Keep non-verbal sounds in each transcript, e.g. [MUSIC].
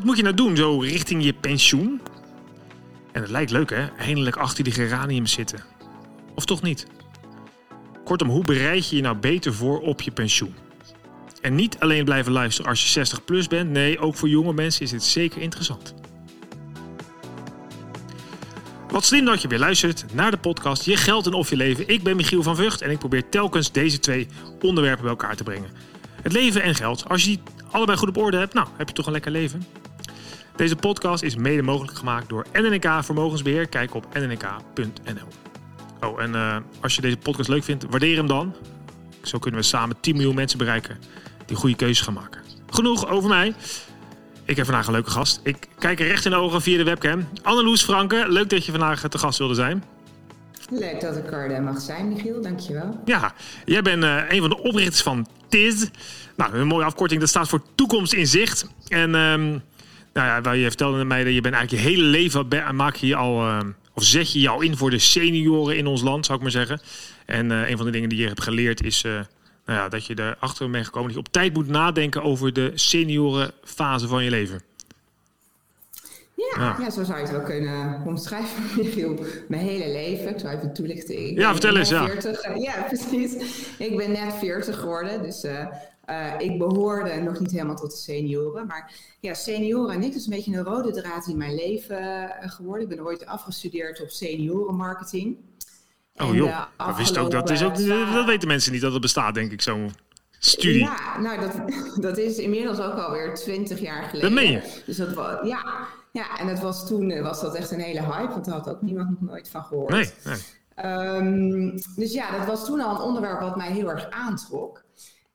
Wat moet je nou doen zo richting je pensioen? En het lijkt leuk hè, eindelijk achter die geraniums zitten. Of toch niet? Kortom, hoe bereid je je nou beter voor op je pensioen? En niet alleen blijven luisteren als je 60 plus bent. Nee, ook voor jonge mensen is dit zeker interessant. Wat slim dat je weer luistert naar de podcast Je Geld en Of Je Leven. Ik ben Michiel van Vught en ik probeer telkens deze twee onderwerpen bij elkaar te brengen. Het leven en geld. Als je die allebei goed op orde hebt, nou, heb je toch een lekker leven. Deze podcast is mede mogelijk gemaakt door NNK Vermogensbeheer. Kijk op nnk.nl. Oh, en uh, als je deze podcast leuk vindt, waardeer hem dan. Zo kunnen we samen 10 miljoen mensen bereiken die goede keuzes gaan maken. Genoeg over mij. Ik heb vandaag een leuke gast. Ik kijk er recht in de ogen via de webcam. Anneloes Franke, leuk dat je vandaag te gast wilde zijn. Leuk dat ik er mag zijn, Michiel. Dankjewel. Ja, jij bent uh, een van de oprichters van TIS. Nou, een mooie afkorting. Dat staat voor Toekomst in Zicht. En um, nou ja, je vertelde mij dat je bent eigenlijk je hele leven maak je, je al... Uh, of zet je je al in voor de senioren in ons land, zou ik maar zeggen. En uh, een van de dingen die je hebt geleerd is uh, nou ja, dat je erachter bent gekomen dat je op tijd moet nadenken over de seniorenfase van je leven. Ja, ja, ja. zo zou je het wel kunnen omschrijven, [LAUGHS] Michiel. Mijn hele leven. Ik zou even toelichten. Ik ja, vertel eens. Ja. 40, ja, [LAUGHS] precies. Ik ben net 40 geworden, dus uh, uh, ik behoorde nog niet helemaal tot de senioren. Maar ja, senioren en ik is een beetje een rode draad in mijn leven uh, geworden. Ik ben ooit afgestudeerd op seniorenmarketing. Oh joh, dat wist ook. Dat, is ook dat weten mensen niet dat het bestaat, denk ik, zo'n studie. Ja, nou, dat, [LAUGHS] dat is inmiddels ook alweer twintig jaar geleden. Dat meen je? Dus dat was, ja, ja, en het was toen was dat echt een hele hype, want daar had ook niemand nog nooit van gehoord. Nee, nee. Um, dus ja, dat was toen al een onderwerp wat mij heel erg aantrok.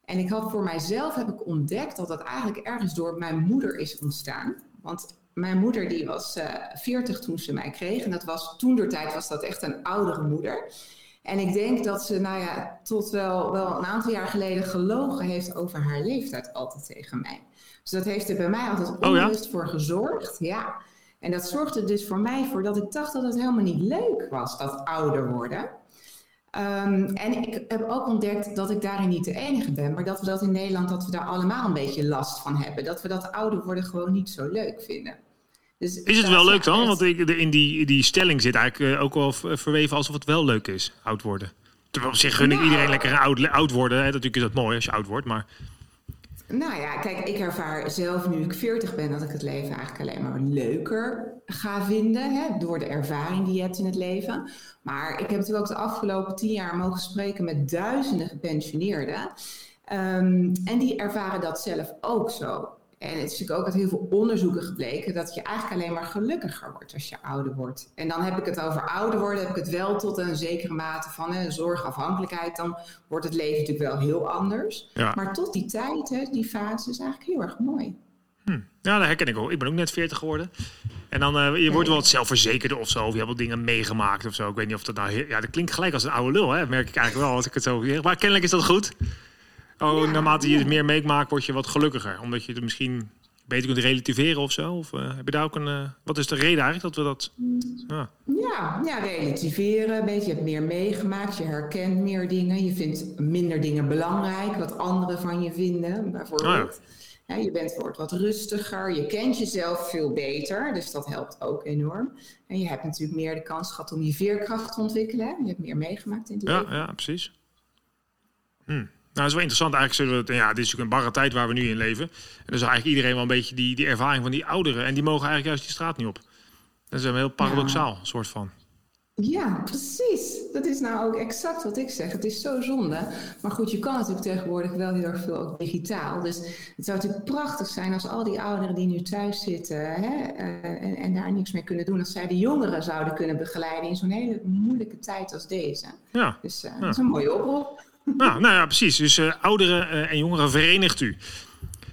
En ik had voor mijzelf heb ik ontdekt dat dat eigenlijk ergens door mijn moeder is ontstaan. Want mijn moeder die was uh, 40 toen ze mij kreeg. En dat was toen door tijd was dat echt een oudere moeder. En ik denk dat ze, nou ja, tot wel, wel een aantal jaar geleden gelogen heeft over haar leeftijd altijd tegen mij. Dus dat heeft er bij mij altijd onrust oh ja? voor gezorgd. Ja. En dat zorgde dus voor mij voor dat ik dacht dat het helemaal niet leuk was, dat ouder worden. Um, en ik heb ook ontdekt dat ik daarin niet de enige ben, maar dat we dat in Nederland, dat we daar allemaal een beetje last van hebben. Dat we dat ouder worden gewoon niet zo leuk vinden. Dus is het wel leuk dan? Want ik, in die, die stelling zit eigenlijk ook wel verweven alsof het wel leuk is, oud worden. Terwijl op zich gun ik nou, iedereen lekker oud, oud worden. Hè. Natuurlijk is dat mooi als je oud wordt, maar... Nou ja, kijk, ik ervaar zelf nu ik 40 ben dat ik het leven eigenlijk alleen maar leuker ga vinden. Hè, door de ervaring die je hebt in het leven. Maar ik heb natuurlijk ook de afgelopen tien jaar mogen spreken met duizenden gepensioneerden. Um, en die ervaren dat zelf ook zo. En het is natuurlijk ook uit heel veel onderzoeken gebleken dat je eigenlijk alleen maar gelukkiger wordt als je ouder wordt. En dan heb ik het over ouder worden, heb ik het wel tot een zekere mate van hè, zorgafhankelijkheid. Dan wordt het leven natuurlijk wel heel anders. Ja. Maar tot die tijd, hè, die fase, is eigenlijk heel erg mooi. Hm. Ja, dat herken ik ook. Ik ben ook net 40 geworden. En dan, uh, je wordt wel wat zelfverzekerder of zo. Of je hebt wat dingen meegemaakt of zo. Ik weet niet of dat nou... Ja, dat klinkt gelijk als een oude lul, hè. merk ik eigenlijk wel als ik het zo... Maar kennelijk is dat goed. Oh, ja, naarmate je het meer meemaakt, word je wat gelukkiger. Omdat je het misschien beter kunt relativeren of zo? Of uh, heb je daar ook een... Uh, wat is de reden eigenlijk dat we dat... Ja, ja, ja relativeren. Een beetje, je hebt meer meegemaakt. Je herkent meer dingen. Je vindt minder dingen belangrijk. Wat anderen van je vinden, bijvoorbeeld. Oh ja. Ja, je bent, wordt wat rustiger. Je kent jezelf veel beter. Dus dat helpt ook enorm. En je hebt natuurlijk meer de kans gehad om je veerkracht te ontwikkelen. Je hebt meer meegemaakt in het ja, leven. Ja, precies. Hm. Nou, dat is wel interessant. Eigenlijk zullen we het, ja, dit is natuurlijk een barre tijd waar we nu in leven. En dus eigenlijk iedereen wel een beetje die, die ervaring van die ouderen. En die mogen eigenlijk juist die straat niet op. Dat is een heel paradoxaal, ja. soort van. Ja, precies. Dat is nou ook exact wat ik zeg. Het is zo zonde. Maar goed, je kan natuurlijk tegenwoordig wel heel erg veel ook digitaal. Dus het zou natuurlijk prachtig zijn als al die ouderen die nu thuis zitten hè, uh, en, en, daar niks mee kunnen doen, als zij de jongeren zouden kunnen begeleiden in zo'n hele moeilijke tijd als deze. Ja. Dus uh, ja. dat is een mooie oproep. Nou, nou ja, precies. Dus uh, ouderen uh, en jongeren verenigt u.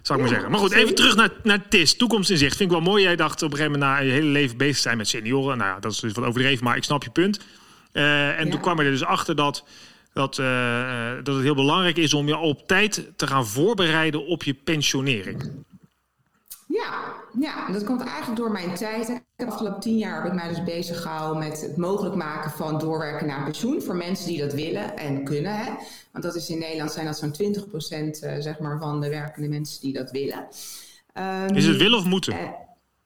Zou ik maar zeggen. Maar goed, even terug naar, naar TIS. Toekomst in zicht. Vind ik wel mooi. Jij dacht op een gegeven moment na je hele leven bezig zijn met senioren. Nou ja, dat is dus wat overdreven, maar ik snap je punt. Uh, en ja. toen kwam je er dus achter dat, dat, dat het heel belangrijk is om je op tijd te gaan voorbereiden op je pensionering. Ja, ja, dat komt eigenlijk door mijn tijd. De afgelopen tien jaar heb ik mij dus bezig gehouden met het mogelijk maken van doorwerken naar pensioen voor mensen die dat willen en kunnen. Hè. Want dat is in Nederland zijn dat zo'n 20 procent zeg maar, van de werkende mensen die dat willen. Um, is het willen of moeten? Uh,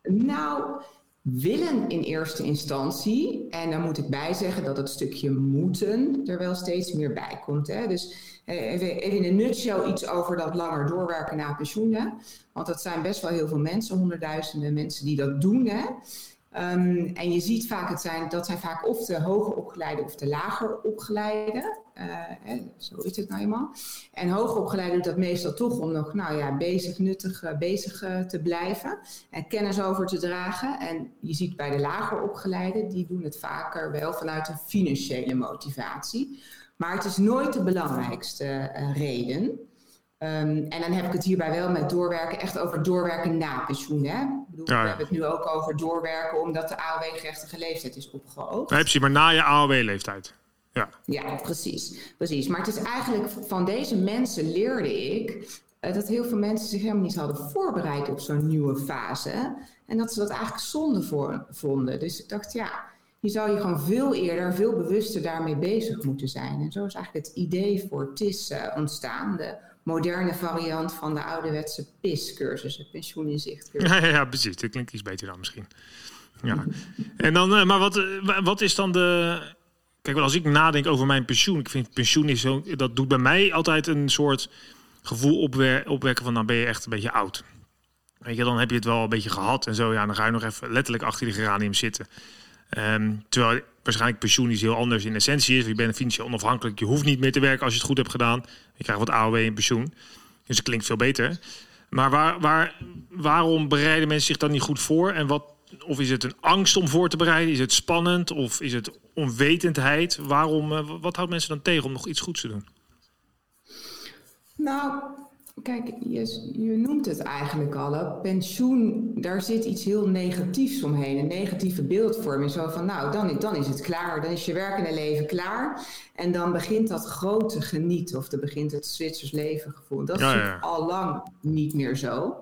Nou, willen in eerste instantie. En dan moet ik bij zeggen dat het stukje moeten er wel steeds meer bij komt. Hè? Dus eh, even, in een nutshell iets over dat langer doorwerken na pensioen. Want dat zijn best wel heel veel mensen, honderdduizenden mensen die dat doen. Hè? Um, en je ziet vaak, het zijn, dat zijn vaak of de hoger opgeleide of de lager opgeleide. Uh, zo is het nou eenmaal. En hoger opgeleide doet dat meestal toch om nog nou ja, bezig, nuttig uh, bezig uh, te blijven. En kennis over te dragen. En je ziet bij de lager opgeleide, die doen het vaker wel vanuit een financiële motivatie. Maar het is nooit de belangrijkste reden. Um, en dan heb ik het hierbij wel met doorwerken, echt over doorwerken na pensioen. Hè? Ik bedoel, ja, ja. We hebben het nu ook over doorwerken omdat de AOW-gerechtige leeftijd is opgehoogd. Nee, precies, maar na je AOW-leeftijd. Ja. ja, precies, precies. Maar het is eigenlijk van deze mensen leerde ik uh, dat heel veel mensen zich helemaal niet hadden voorbereid op zo'n nieuwe fase. En dat ze dat eigenlijk zonde voor, vonden. Dus ik dacht, ja, je zou je gewoon veel eerder, veel bewuster daarmee bezig moeten zijn. En zo is eigenlijk het idee voor TIS uh, ontstaan. De moderne variant van de ouderwetse PIS-cursus, het pensioeninzicht. Ja, ja, ja, precies. Dat klinkt iets beter dan misschien. Ja. En dan, uh, maar wat, uh, wat is dan de. Kijk, als ik nadenk over mijn pensioen, ik vind pensioen is zo. Dat doet bij mij altijd een soort gevoel opwer opwekken van dan ben je echt een beetje oud. Weet je, dan heb je het wel een beetje gehad en zo. Ja, dan ga je nog even letterlijk achter die geranium zitten. Um, terwijl waarschijnlijk pensioen is heel anders in essentie is. Je bent financieel onafhankelijk. Je hoeft niet meer te werken als je het goed hebt gedaan. Je krijgt wat AOW in pensioen. Dus het klinkt veel beter. Maar waar, waar, waarom bereiden mensen zich dan niet goed voor? En wat, of is het een angst om voor te bereiden? Is het spannend? Of is het onwetendheid? Waarom, uh, wat houdt mensen dan tegen om nog iets goeds te doen? Nou, Kijk, je, je, noemt het eigenlijk al. Pensioen, daar zit iets heel negatiefs omheen. Een negatieve beeldvorming. Zo van, nou, dan, dan is het klaar. Dan is je werkende leven klaar. En dan begint dat grote genieten. Of dan begint het Zwitsers leven gevoel. Dat ja, is al lang niet meer zo.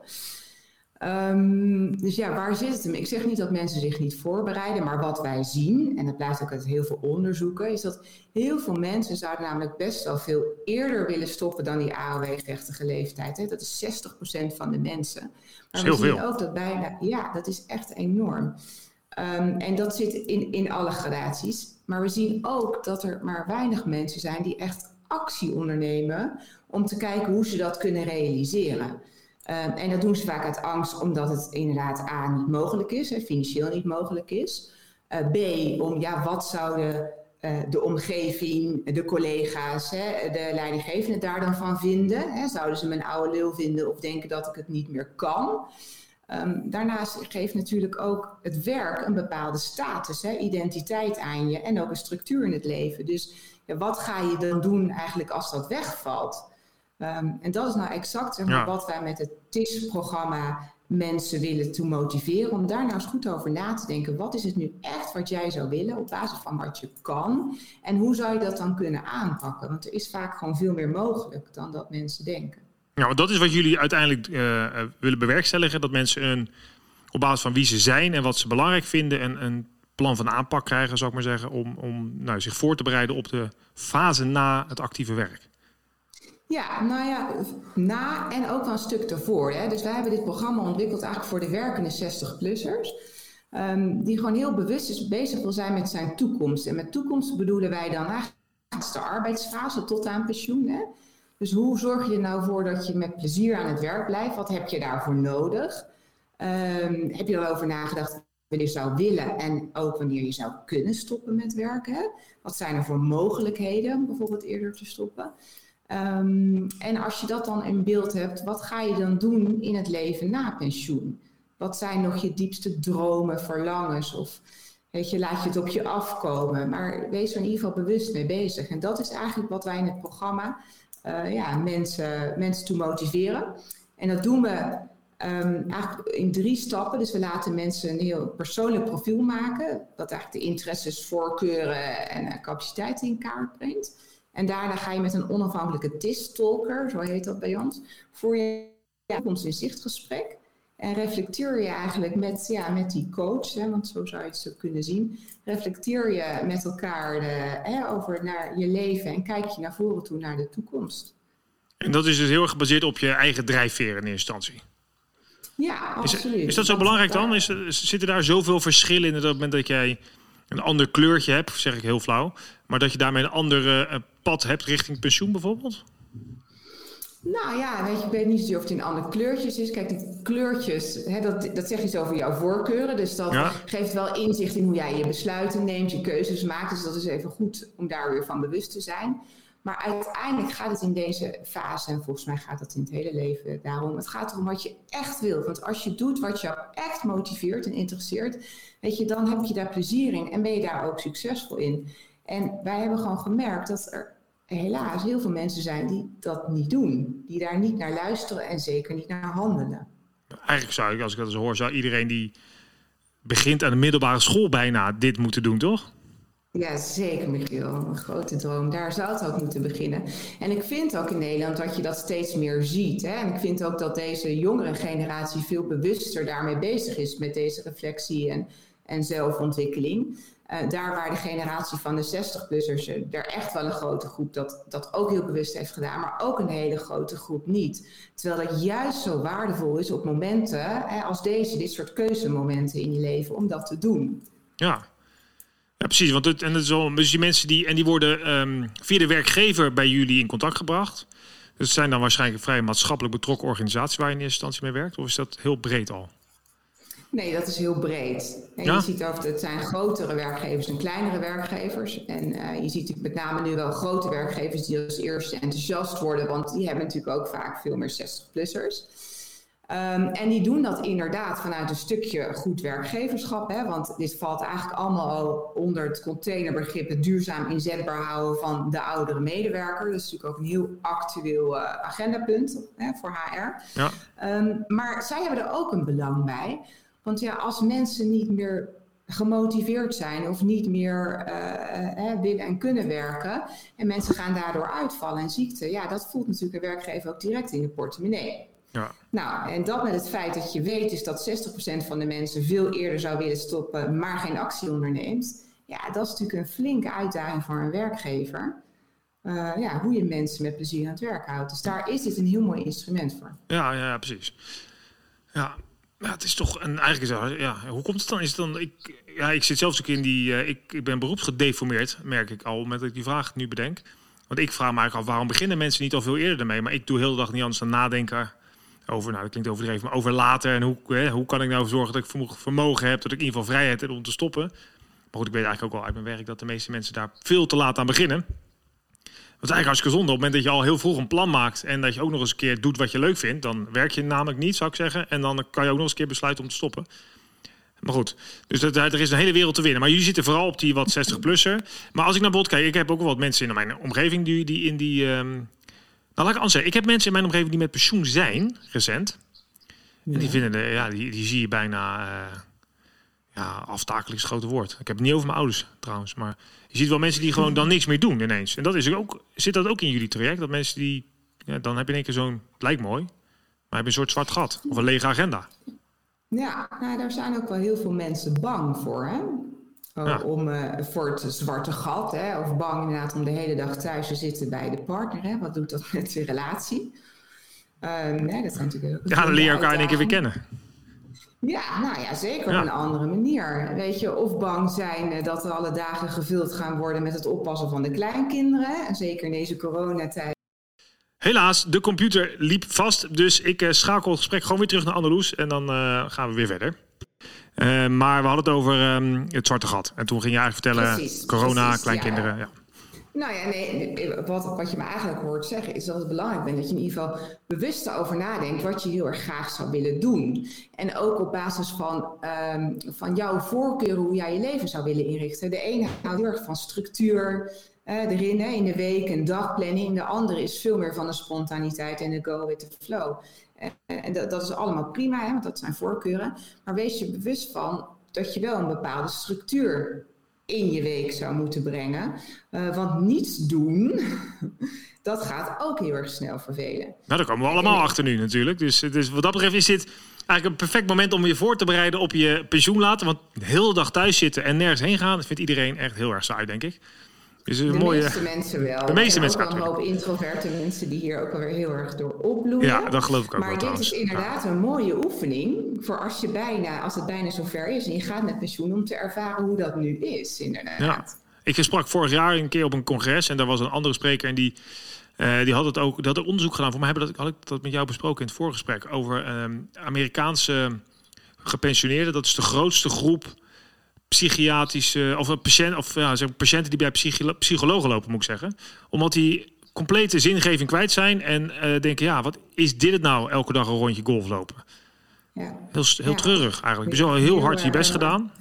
Um, dus ja, waar zit het hem? Ik zeg niet dat mensen zich niet voorbereiden, maar wat wij zien, en dat blijft ook uit heel veel onderzoeken, is dat heel veel mensen zouden namelijk best wel veel eerder willen stoppen dan die AOW-rechtige leeftijd. Hè? Dat is 60% van de mensen. Maar we zien ook dat bijna, ja, dat is echt enorm. Um, en dat zit in, in alle gradaties. Maar we zien ook dat er maar weinig mensen zijn die echt actie ondernemen om te kijken hoe ze dat kunnen realiseren. Um, en dat doen ze vaak uit angst omdat het inderdaad A niet mogelijk is, financieel niet mogelijk is. Uh, B, om ja, wat zouden uh, de omgeving, de collega's, hè, de leidinggevenden daar dan van vinden? Hè? Zouden ze mijn oude lul vinden of denken dat ik het niet meer kan? Um, daarnaast geeft natuurlijk ook het werk een bepaalde status, hè, identiteit aan je en ook een structuur in het leven. Dus ja, wat ga je dan doen eigenlijk als dat wegvalt? Um, en dat is nou exact zeg maar, ja. wat wij met het TIS-programma mensen willen te motiveren. Om daar nou eens goed over na te denken. Wat is het nu echt wat jij zou willen op basis van wat je kan? En hoe zou je dat dan kunnen aanpakken? Want er is vaak gewoon veel meer mogelijk dan dat mensen denken. Ja, want dat is wat jullie uiteindelijk uh, willen bewerkstelligen. Dat mensen een, op basis van wie ze zijn en wat ze belangrijk vinden... een, een plan van aanpak krijgen, zou ik maar zeggen... om, om nou, zich voor te bereiden op de fase na het actieve werk. Ja, nou ja, na en ook wel een stuk ervoor. Hè. Dus wij hebben dit programma ontwikkeld eigenlijk voor de werkende 60-plussers. Um, ehm, die gewoon heel bewust is, bezig wil zijn met zijn toekomst. En met toekomst bedoelen wij dan eigenlijk de arbeidsfase tot aan pensioen. Hè. Dus hoe zorg je er nou voor dat je met plezier aan het werk blijft? Wat heb je daarvoor nodig? Um, heb je erover nagedacht wanneer je zou willen en ook wanneer je zou kunnen stoppen met werken? Wat zijn er voor mogelijkheden om bijvoorbeeld eerder te stoppen? Um, en als je dat dan in beeld hebt, wat ga je dan doen in het leven na pensioen? Wat zijn nog je diepste dromen, verlangens? Of weet je, laat je het op je afkomen? Maar wees er in ieder geval bewust mee bezig. En dat is eigenlijk wat wij in het programma uh, ja, mensen, mensen toe motiveren. En dat doen we um, eigenlijk in drie stappen. Dus we laten mensen een heel persoonlijk profiel maken, dat eigenlijk de interesses, voorkeuren en uh, capaciteiten in kaart brengt. En daarna ga je met een onafhankelijke TIS-tolker, zo heet dat bij ons, voor je toekomst in zichtgesprek. En reflecteer je eigenlijk met, ja, met die coach, hè, want zo zou je het zo kunnen zien. Reflecteer je met elkaar de, hè, over naar je leven en kijk je naar voren toe naar de toekomst. En dat is dus heel erg gebaseerd op je eigen drijfveer in eerste instantie. Ja, absoluut. Is, is dat zo belangrijk dan? Is, zitten daar zoveel verschillen in het moment dat jij een ander kleurtje hebt, zeg ik heel flauw, maar dat je daarmee een ander uh, pad hebt richting pensioen bijvoorbeeld? Nou ja, weet je, ik weet niet of het in andere kleurtjes is. Kijk, die kleurtjes, hè, dat, dat zegt iets over jouw voorkeuren. Dus dat geeft wel inzicht in hoe jij je besluiten neemt, je keuzes maakt. Dus dat is even goed om daar weer van bewust te zijn. Maar uiteindelijk gaat het in deze fase, en volgens mij gaat dat in het hele leven daarom, het gaat erom wat je echt wilt. Want als je doet wat jou echt motiveert en interesseert, weet je, dan heb je daar plezier in en ben je daar ook succesvol in. En wij hebben gewoon gemerkt dat er helaas heel veel mensen zijn die dat niet doen. Die daar niet naar luisteren en zeker niet naar handelen. Eigenlijk zou ik, als ik dat eens hoor, zou iedereen die begint aan de middelbare school bijna dit moeten doen, toch? Ja, zeker, Michiel. Een grote droom. Daar zou het ook moeten beginnen. En ik vind ook in Nederland dat je dat steeds meer ziet. Hè? En ik vind ook dat deze jongere generatie veel bewuster daarmee bezig is met deze reflectie en, en zelfontwikkeling. Uh, daar waar de generatie van de 60-plussers er echt wel een grote groep dat, dat ook heel bewust heeft gedaan, maar ook een hele grote groep niet. Terwijl dat juist zo waardevol is op momenten hè, als deze, dit soort keuzemomenten in je leven, om dat te doen. Ja, ja, precies. Want het, en het is dus die mensen die, en die worden um, via de werkgever bij jullie in contact gebracht. Dus het zijn dan waarschijnlijk een vrij maatschappelijk betrokken organisaties waar je in eerste instantie mee werkt? Of is dat heel breed al? Nee, dat is heel breed. En je ziet ook, het zijn grotere werkgevers en kleinere werkgevers. En uh, je ziet met name nu wel grote werkgevers die als eerste enthousiast worden, want die hebben natuurlijk ook vaak veel meer 60-plussers. Um, en die doen dat inderdaad vanuit een stukje goed werkgeverschap. Hè, want dit valt eigenlijk allemaal al onder het containerbegrip het duurzaam inzetbaar houden van de oudere medewerker. Dat is natuurlijk ook een heel actueel uh, agendapunt hè, voor HR. Ja. Um, maar zij hebben er ook een belang bij. Want ja, als mensen niet meer gemotiveerd zijn of niet meer uh, willen en kunnen werken en mensen gaan daardoor uitvallen en ziekte, ja, dat voelt natuurlijk een werkgever ook direct in de portemonnee. Ja. Nou, en dat met het feit dat je weet is dat 60% van de mensen veel eerder zou willen stoppen, maar geen actie onderneemt. Ja, dat is natuurlijk een flinke uitdaging voor een werkgever. Uh, ja, hoe je mensen met plezier aan het werk houdt. Dus daar is dit een heel mooi instrument voor. Ja, ja, precies. Ja, ja, het is toch een eigenlijk ja, hoe komt het dan? Is het dan ik, ja, ik zit zelfs ook in die uh, ik, ik ben beroepsgedeformeerd, merk ik al met dat ik die vraag nu bedenk. Want ik vraag me eigenlijk af waarom beginnen mensen niet al veel eerder ermee? Maar ik doe heel de dag niet anders dan nadenken over, nou dat klinkt overdreven, maar over later en hoe, hè, hoe kan ik nou zorgen dat ik vermogen heb, dat ik in ieder geval vrijheid heb om te stoppen. Maar goed, ik weet eigenlijk ook wel uit mijn werk dat de meeste mensen daar veel te laat aan beginnen. Wat eigenlijk hartstikke zonde. Op het moment dat je al heel vroeg een plan maakt en dat je ook nog eens een keer doet wat je leuk vindt, dan werk je namelijk niet, zou ik zeggen. En dan kan je ook nog eens een keer besluiten om te stoppen. Maar goed, dus dat, er is een hele wereld te winnen. Maar jullie zitten vooral op die wat 60-plusser. Maar als ik naar bod kijk, ik heb ook wel wat mensen in mijn omgeving die, die in die... Um... Nou, laat ik anders zeggen. Ik heb mensen in mijn omgeving die met pensioen zijn, recent. En die vinden, de, ja, die, die zie je bijna... Uh, ja, aftakelijk is het grote woord. Ik heb het niet over mijn ouders trouwens, maar je ziet wel mensen die gewoon dan niks meer doen ineens. En dat is ook, zit dat ook in jullie traject? Dat mensen die, ja, dan heb je in één keer zo'n, het lijkt mooi, maar heb je een soort zwart gat of een lege agenda. Ja, nou, daar zijn ook wel heel veel mensen bang voor, hè? Om, uh, voor het zwarte gat, hè? of bang inderdaad om de hele dag thuis te zitten bij de partner. Hè? Wat doet dat [LAUGHS] met de relatie? Um, dat zijn natuurlijk ja, dan leer je elkaar in één keer weer kennen. Ja, nou ja, zeker op een andere manier. Weet je, of bang zijn eh, dat er alle dagen gevuld gaan worden met het oppassen van de kleinkinderen. En zeker in deze coronatijd. Helaas, de computer liep vast. Dus ik uh, schakel het gesprek gewoon weer terug naar Anneloes. En dan uh, gaan we weer verder. Uh, maar we hadden het over um, het zwarte gat. En toen ging je eigenlijk vertellen: precies, corona, precies, kleinkinderen. Ja. ja. Nou ja, nee, wat, wat je me eigenlijk hoort zeggen is dat het belangrijk is dat je in ieder geval bewust over nadenkt wat je heel erg graag zou willen doen. En ook op basis van, um, van jouw voorkeuren hoe jij je leven zou willen inrichten. De ene houdt heel erg van structuur erin, hè, in de week, een dagplanning. De andere is veel meer van de spontaniteit en de go with the flow. en dat, dat, is allemaal prima, hè, want dat zijn voorkeuren. Maar wees je bewust van dat je wel een bepaalde structuur in je week zou moeten brengen. Uh, want niets doen, [LAUGHS] dat gaat ook heel erg snel vervelen. Nou, daar komen we allemaal achter nu natuurlijk. Dus, dus wat dat betreft is dit eigenlijk een perfect moment om je voor te bereiden op je pensioen laten. Want de hele dag thuis zitten en nergens heen gaan, dat vindt iedereen echt heel erg saai, denk ik. Is een de mooie... meeste mensen wel. De meeste En mensen ook wel een gaat hoop introverte mensen die hier ook alweer heel erg door opbloeien. Ja, dat geloof ik ook maar wel dit trouwens. is inderdaad een mooie oefening voor als, je bijna, als het bijna zover is en je gaat met pensioen om te ervaren hoe dat nu is, inderdaad. Ja. Ik sprak vorig jaar een keer op een congres en daar was een andere spreker en die, eh, die had het ook, er onderzoek gedaan. Voor mij hebben dat, had ik dat met jou besproken in het voorgesprek over ehm, Amerikaanse gepensioneerden. Dat is de grootste groep psychiatrische of, een patiënt, of ja, zeg, patiënten die bij psycholo- psychologen lopen, moet ik zeggen. Omdat die complete zingeving kwijt zijn en eh, denken, ja, wat is dit het nou? Elke dag een rondje golf lopen. Ja. Heel, heel Ja. treurig eigenlijk. Je hebt heel hard je best gedaan.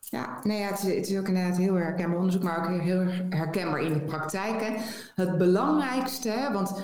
Ja, nee, ja, het, is, het is ook inderdaad heel herkenbaar onderzoek, maar ook heel herkenbaar in de praktijk. Hè. Het belangrijkste, hè, want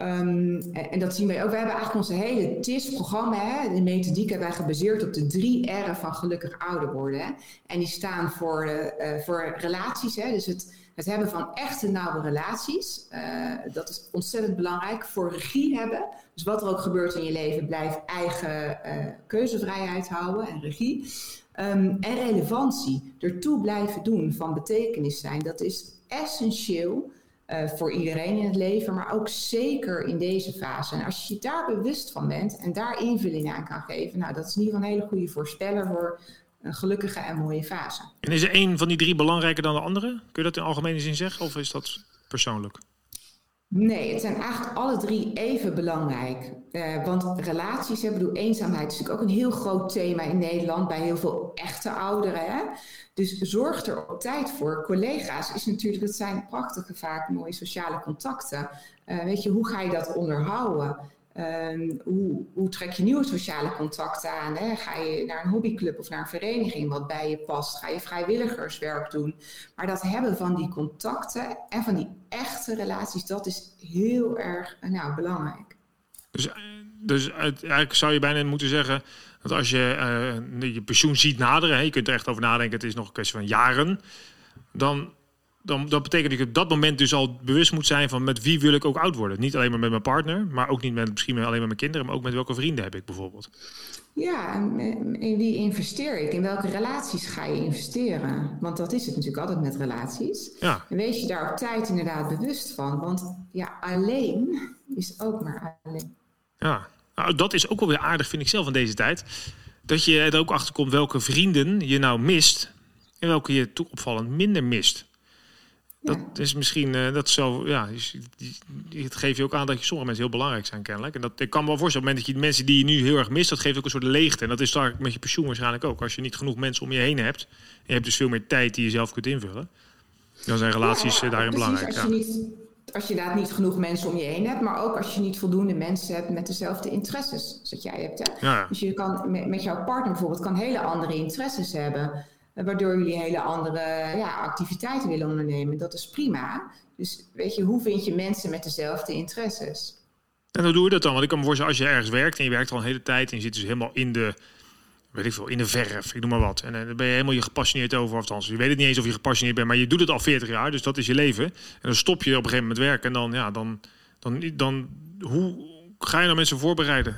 ehm, en dat zien wij ook. We hebben eigenlijk onze hele TIS-programma, de methodiek hebben wij gebaseerd op de drie R'en van gelukkig ouder worden. Hè. En die staan voor, eh, eh, voor relaties, hè, dus het, het hebben van echte nauwe relaties. eh, dat is ontzettend belangrijk. Voor regie hebben, dus wat er ook gebeurt in je leven, blijf eigen keuzevrijheid houden en regie. Ehm, en relevantie, ertoe blijven doen, van betekenis zijn, dat is essentieel eh, voor iedereen in het leven, maar ook zeker in deze fase. En als je je daar bewust van bent en daar invulling aan kan geven, nou, dat is in ieder geval een hele goede voorspeller voor een gelukkige en mooie fase. En is er één van die drie belangrijker dan de andere? Kun je dat in algemene zin zeggen of is dat persoonlijk? Nee, het zijn eigenlijk alle drie even belangrijk. Eh, want relaties, ik bedoel, eenzaamheid is natuurlijk ook een heel groot thema in Nederland bij heel veel echte ouderen. Hè? Dus zorg er op tijd voor. Collega's is natuurlijk, dat zijn prachtige, vaak mooie sociale contacten. Eh, weet je, hoe ga je dat onderhouden? Ehm, hoe, hoe trek je nieuwe sociale contacten aan? Hè? Ga je naar een hobbyclub of naar een vereniging wat bij je past? Ga je vrijwilligerswerk doen? Maar dat hebben van die contacten en van die echte relaties, dat is heel erg eh, nou, belangrijk. Dus, eh, dus eigenlijk zou je bijna moeten zeggen dat als je eh, je pensioen ziet naderen, hè, je kunt er echt over nadenken, het is nog een kwestie van jaren, dan, dan dat betekent dat je op dat moment dus al bewust moet zijn van met wie wil ik ook oud worden. Niet alleen maar met mijn partner, maar ook niet met misschien alleen met mijn kinderen, maar ook met welke vrienden heb ik bijvoorbeeld. Ja, en eh, in wie investeer ik? In welke relaties ga je investeren? Want dat is het natuurlijk altijd met relaties. Ja, En wees je daar op tijd inderdaad bewust van. Want ja, alleen is ook maar alleen. ja. Nou, dat is ook wel weer aardig, vind ik zelf in deze tijd. Dat je er ook achter komt welke vrienden je nou mist en welke je toe opvallend minder mist. Dat Ja. is misschien, eh, dat zo, ja, het geeft je ook aan dat je sommige mensen heel belangrijk zijn kennelijk. En dat ik kan me wel voorstellen, op het moment dat je de mensen die je nu heel erg mist, dat geeft ook een soort leegte. En dat is daar met je pensioen waarschijnlijk ook. Als je niet genoeg mensen om je heen hebt, en je hebt dus veel meer tijd die je zelf kunt invullen, dan zijn relaties Ja, eh, daarin precies, belangrijk. Als je, niet, als je inderdaad niet genoeg mensen om je heen hebt, maar ook als je niet voldoende mensen hebt met dezelfde interesses als jij hebt. Hè? Dus je kan met, met jouw partner bijvoorbeeld kan hele andere interesses hebben, waardoor jullie hele andere ja, activiteiten willen ondernemen. Dat is prima. Dus weet je, hoe vind je mensen met dezelfde interesses? En hoe doe je dat dan? Want ik kan me voorstellen, als je ergens werkt en je werkt al een hele tijd en je zit dus helemaal in de, weet ik veel, in de verf, ik noem maar wat. En eh, dan ben je helemaal je gepassioneerd over, of althans, je weet het niet eens of je gepassioneerd bent, maar je doet het al 40 jaar, dus dat is je leven. En dan stop je op een gegeven moment werken en dan, ja, dan, dan, dan, hoe ga je dan mensen voorbereiden?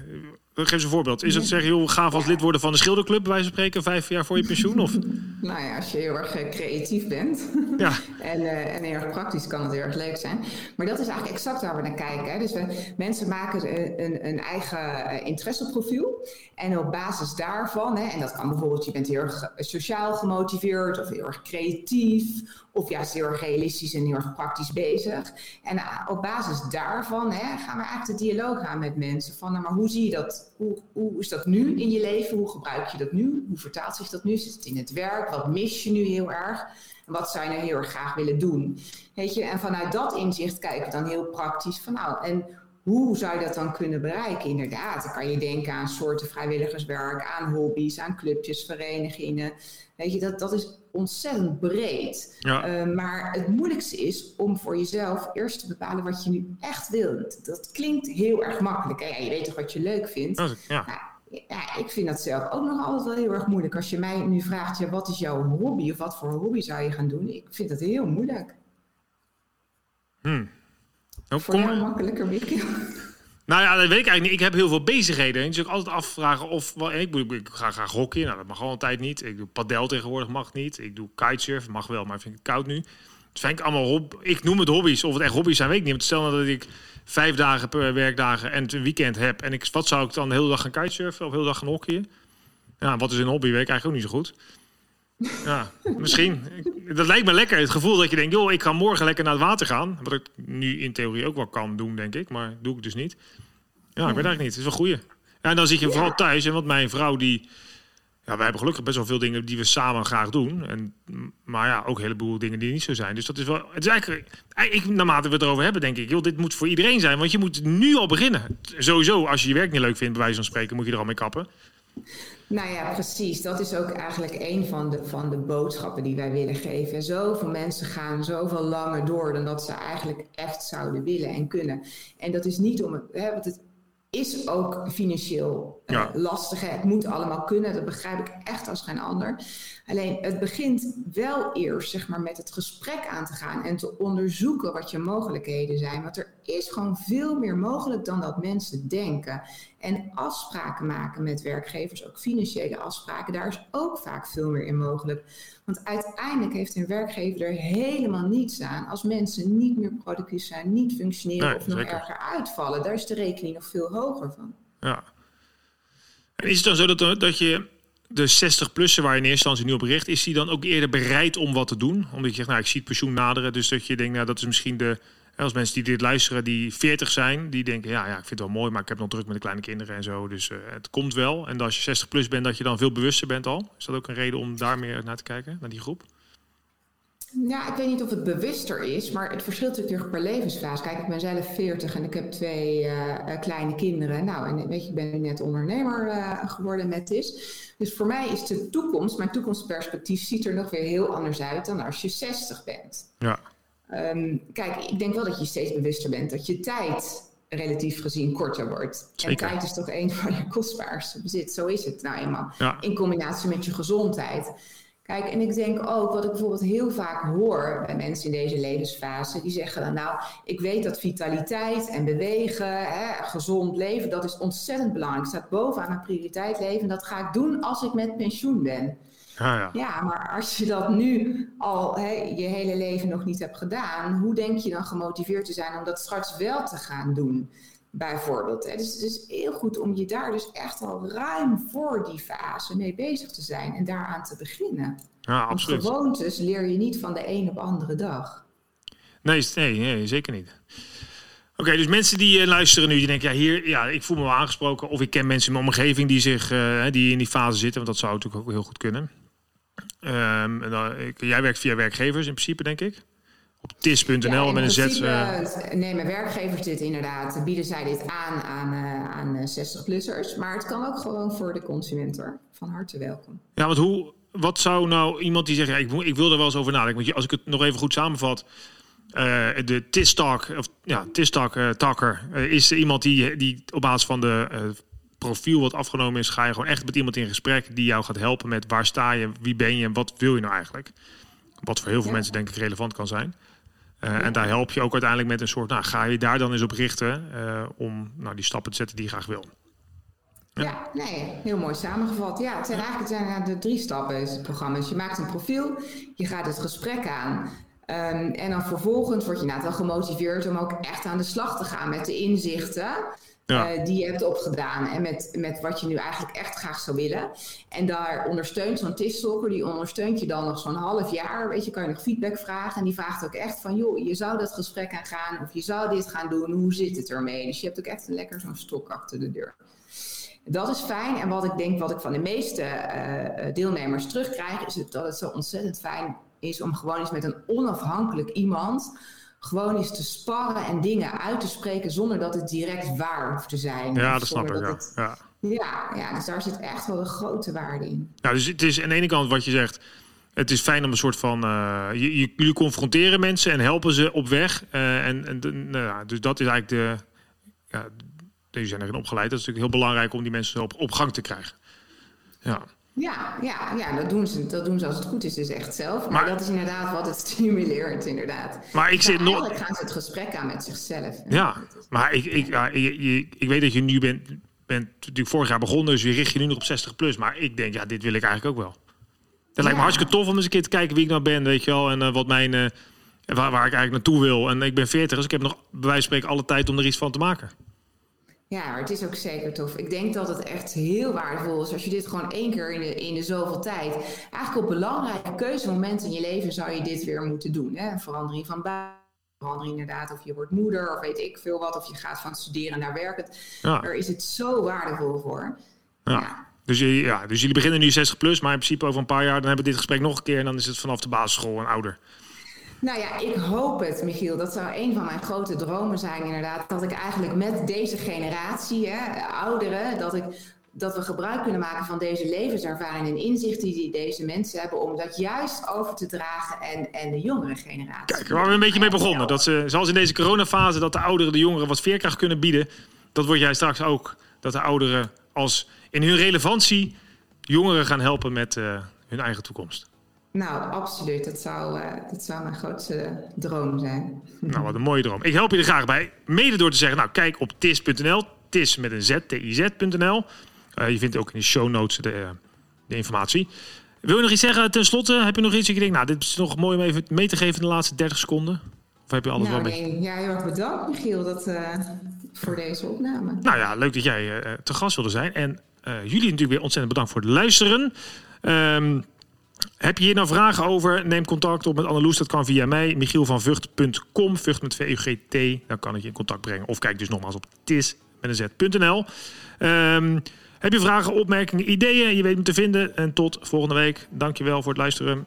Geef eens een voorbeeld. Is het zeggen, joh, gaaf als lid worden van de schilderclub, van spreken, vijf jaar voor je pensioen? Of, [LAUGHS] Nou ja, als je heel erg eh, creatief bent ja, [LAUGHS] en, eh, en heel erg praktisch kan het heel erg leuk zijn. Maar dat is eigenlijk exact waar we naar kijken. Hè. Dus we, mensen maken een, een, een eigen eh, interesseprofiel. En op basis daarvan, hè, en dat kan bijvoorbeeld, je bent heel erg eh, sociaal gemotiveerd of heel erg creatief. Of juist heel erg realistisch en heel erg praktisch bezig. En eh, op basis daarvan hè, gaan we eigenlijk de dialoog aan met mensen. Van, nou, maar hoe zie je dat? Hoe, hoe is dat nu in je leven? Hoe gebruik je dat nu? Hoe vertaalt zich dat nu? Zit het in het werk? Wat mis je nu heel erg? En wat zou je nou heel erg graag willen doen? Weet je, en vanuit dat inzicht kijken we dan heel praktisch van nou, en hoe zou je dat dan kunnen bereiken? Inderdaad, dan kan je denken aan soorten vrijwilligerswerk, aan hobby's, aan clubjes, verenigingen. Weet je, dat, dat is ontzettend breed. ja. Uh, maar het moeilijkste is om voor jezelf eerst te bepalen wat je nu echt wilt. Dat klinkt heel erg makkelijk. Hè? Ja, je weet toch wat je leuk vindt? Ja. Nou, ja, ik vind dat zelf ook nog altijd wel heel erg moeilijk. Als je mij nu vraagt, ja, wat is jouw hobby of wat voor hobby zou je gaan doen? Ik vind dat heel moeilijk. Hm. Nou, Voor kom- jou makkelijker, Michiel. [LAUGHS] Nou ja, dat weet ik eigenlijk niet. Ik heb heel veel bezigheden. Dus ik altijd afvragen of... wel, Ik, moet- ik ga graag hockeyen. Nou, dat mag al een tijd niet. Ik doe padel tegenwoordig, mag niet. Ik doe kitesurfen, mag wel, maar vind ik het koud nu. het vind ik allemaal hob Ik noem het hobby's. Of het echt hobby's zijn, weet ik niet. Stel nou dat ik vijf dagen per werkdagen en een weekend heb. En ik, wat zou ik dan de hele dag gaan kitesurfen of de hele dag gaan hockeyen? Ja, wat is een hobby? Weet ik eigenlijk ook niet zo goed. Ja, misschien. Dat lijkt me lekker. Het gevoel dat je denkt, joh, ik ga morgen lekker naar het water gaan. Wat ik nu in theorie ook wel kan doen, denk ik. Maar doe ik dus niet. Ja, ik weet eigenlijk niet. Het is wel goeie. Ja, en dan zit je vooral thuis. En wat mijn vrouw die... Ja, wij hebben gelukkig best wel veel dingen die we samen graag doen. En, maar ja, ook een heleboel dingen die niet zo zijn. Dus dat is wel... Het is eigenlijk... Ik, naarmate we het erover hebben, denk ik... Joh, dit moet voor iedereen zijn. Want je moet nu al beginnen. Sowieso, als je je werk niet leuk vindt, bij wijze van spreken... moet je er al mee kappen. Nou ja, precies. Dat is ook eigenlijk een van de, van de boodschappen die wij willen geven. Zoveel mensen gaan zoveel langer door dan dat ze eigenlijk echt zouden willen en kunnen. En dat is niet om het. Hè, want het is ook financieel uh, lastig. Hè. Het moet allemaal kunnen. Dat begrijp ik echt als geen ander. Alleen het begint wel eerst zeg maar, met het gesprek aan te gaan en te onderzoeken wat je mogelijkheden zijn. Want er is gewoon veel meer mogelijk dan dat mensen denken. En afspraken maken met werkgevers, ook financiële afspraken, daar is ook vaak veel meer in mogelijk. Want uiteindelijk heeft een werkgever er helemaal niets aan als mensen niet meer productief zijn, niet functioneren of nog erger uitvallen. Daar is de rekening nog veel hoger van. Ja. En is het dan zo dat, dat je de 60-plussen waar je in eerste instantie nu op richt, is die dan ook eerder bereid om wat te doen? Omdat je zegt, nou, ik zie het pensioen naderen, dus dat je denkt, nou, dat is misschien de als mensen die dit luisteren, die 40 zijn, die denken: ja, ja, ik vind het wel mooi, maar ik heb nog druk met de kleine kinderen en zo. Dus uh, het komt wel. En als je 60 plus bent, dat je dan veel bewuster bent al. Is dat ook een reden om daar meer naar te kijken, naar die groep? Ja, ik weet niet of het bewuster is, maar het verschilt natuurlijk per levensfase. Kijk, ik ben zelf 40 en ik heb twee uh, kleine kinderen. Nou, en weet je, ik ben net ondernemer uh, geworden met dit. Dus voor mij is de toekomst, mijn toekomstperspectief ziet er nog weer heel anders uit dan als je 60 bent. Ja. Um, kijk, ik denk wel dat je steeds bewuster bent dat je tijd relatief gezien korter wordt. Zeker. En tijd is toch een [LAUGHS] van je kostbaarste bezit. Zo is het nou eenmaal. Ja. In combinatie met je gezondheid. Kijk, en ik denk ook, wat ik bijvoorbeeld heel vaak hoor bij mensen in deze levensfase, die zeggen dan nou, ik weet dat vitaliteit en bewegen, hè, gezond leven, dat is ontzettend belangrijk. Het staat bovenaan mijn prioriteit leven. En dat ga ik doen als ik met pensioen ben. Ja, ja. ja, maar als je dat nu al he, je hele leven nog niet hebt gedaan, hoe denk je dan gemotiveerd te zijn om dat straks wel te gaan doen? Bijvoorbeeld. Hè? Dus het is heel goed om je daar dus echt al ruim voor die fase mee bezig te zijn en daaraan te beginnen. Ja, absoluut. Want gewoontes leer je niet van de een op andere dag. Nee, nee, nee zeker niet. Oké, dus mensen die uh, luisteren nu, die denken, ja, hier, ja, ik voel me wel aangesproken. Of ik ken mensen in mijn omgeving die, zich, uh, die in die fase zitten, want dat zou natuurlijk ook heel goed kunnen. Um, dan, ik, jij werkt via werkgevers in principe, denk ik? Op tis.nl met een Z. Uh... Nee, mijn werkgevers dit inderdaad. Bieden zij dit aan aan, uh, aan 60-plussers. Maar het kan ook gewoon voor de consument hoor. Van harte welkom. Ja, want hoe, wat zou nou iemand die zegt... Ja, ik, ik wil er wel eens over nadenken. Want als ik het nog even goed samenvat... Uh, de TISTAK, of ja, TISTAK takker, uh, is iemand die, die op basis van de profiel wat afgenomen is, ga je gewoon echt met iemand in gesprek die jou gaat helpen met waar sta je, wie ben je en wat wil je nou eigenlijk. Wat voor heel veel mensen denk ik relevant kan zijn. Uh, En daar help je ook uiteindelijk met een soort, nou ga je daar dan eens op richten uh, om nou, die stappen te zetten die je graag wil. Ja. nee, heel mooi samengevat. Ja, het zijn eigenlijk het zijn de drie stappen in het programma. Dus je maakt een profiel, je gaat het gesprek aan. Um, en dan vervolgens word je nou wel gemotiveerd om ook echt aan de slag te gaan met de inzichten. Eh, die je hebt opgedaan en met, met wat je nu eigenlijk echt graag zou willen. En daar ondersteunt zo'n TIS-stalker, die ondersteunt je dan nog zo'n half jaar. Weet je, kan je nog feedback vragen. En die vraagt ook echt van, joh, je zou dat gesprek aangaan of je zou dit gaan doen. Hoe zit het ermee? Dus je hebt ook echt een lekker zo'n stok achter de deur. Dat is fijn. En wat ik denk, wat ik van de meeste uh, deelnemers terugkrijg, is dat het zo ontzettend fijn is om gewoon eens met een onafhankelijk iemand gewoon eens te sparren en dingen uit te spreken zonder dat het direct waar hoeft te zijn. Ja, dat snap ik. Ja. ja. Ja, ja, dus daar zit echt wel een grote waarde in. Dus het is aan de ene kant wat je zegt. Het is fijn om een soort van. Uh, je, jullie confronteren mensen en helpen ze op weg. Uh, en, en nou ja, dus dat is eigenlijk de. Ja, deze zijn erin opgeleid. Dat is natuurlijk heel belangrijk om die mensen op, op gang te krijgen. Ja. Ja, ja, ja dat, doen ze, dat doen ze als het goed is dus echt zelf. Maar, dat is inderdaad wat het [LAUGHS] stimuleert, inderdaad. Maar ik zit nog... Eigenlijk gaan ze het gesprek aan met zichzelf. Ja, maar ik, ik, ja, je, ik weet dat je nu bent, bent natuurlijk vorig jaar begonnen, dus je richt je nu nog op 60 plus. Maar ik denk, ja, dit wil ik eigenlijk ook wel. Het lijkt me hartstikke tof om eens een keer te kijken wie ik nou ben, weet je wel. En uh, wat mijn, uh, waar, waar ik eigenlijk naartoe wil. En ik ben 40, dus ik heb nog bij wijze van spreken alle tijd om er iets van te maken. Ja, maar het is ook zeker tof. Ik denk dat het echt heel waardevol is als je dit gewoon één keer in de, in de zoveel tijd. Eigenlijk op belangrijke keuzemomenten in je leven zou je dit weer moeten doen. Hè? Verandering van baan, verandering inderdaad. Of je wordt moeder, of weet ik veel wat. Of je gaat van studeren naar werken. Ja. Daar is het zo waardevol voor. Ja. ja. Dus, ja, dus jullie beginnen nu 60 plus, maar in principe over een paar jaar dan hebben we dit gesprek nog een keer en dan is het vanaf de basisschool en ouder. Nou ja, ik hoop het, Michiel. Dat zou een van mijn grote dromen zijn, inderdaad. Dat ik eigenlijk met deze generatie, hè, ouderen, dat, ik, dat we gebruik kunnen maken van deze levenservaring en inzichten die deze mensen hebben, om dat juist over te dragen en, en de jongere generatie. Kijk, waar we een beetje mee begonnen. Dat ze, zoals in deze coronafase, dat de ouderen de jongeren wat veerkracht kunnen bieden. Dat wordt jij straks ook. Dat de ouderen als in hun relevantie jongeren gaan helpen met uh, hun eigen toekomst. Nou, absoluut. Dat zou, uh, dat zou mijn grootste droom zijn. Nou, wat een mooie droom. Ik help je er graag bij. Mede door te zeggen, nou, kijk op tis.nl. Tis met een z, T-I-Z.nl. Uh, je vindt ook in de show notes de, de informatie. Wil je nog iets zeggen ten slotte? Heb je nog iets dat je denkt, nou, dit is nog mooi om even mee te geven in de laatste 30 seconden? Of heb je alles nou, wel nee, Ja, heel erg bedankt, Michiel, dat, voor deze opname. Nou ja, leuk dat jij te gast wilde zijn. En jullie natuurlijk weer ontzettend bedankt voor het luisteren. Um, heb je hier nou vragen over? Neem contact op met Anneloes. Dat kan via mij, michielvanvucht.com. Vught met V-U-G-T. Dan kan ik je in contact brengen. Of kijk dus nogmaals op tis met een z.nl. Um, heb je vragen, opmerkingen, ideeën? Je weet me te vinden. En tot volgende week. Dankjewel voor het luisteren.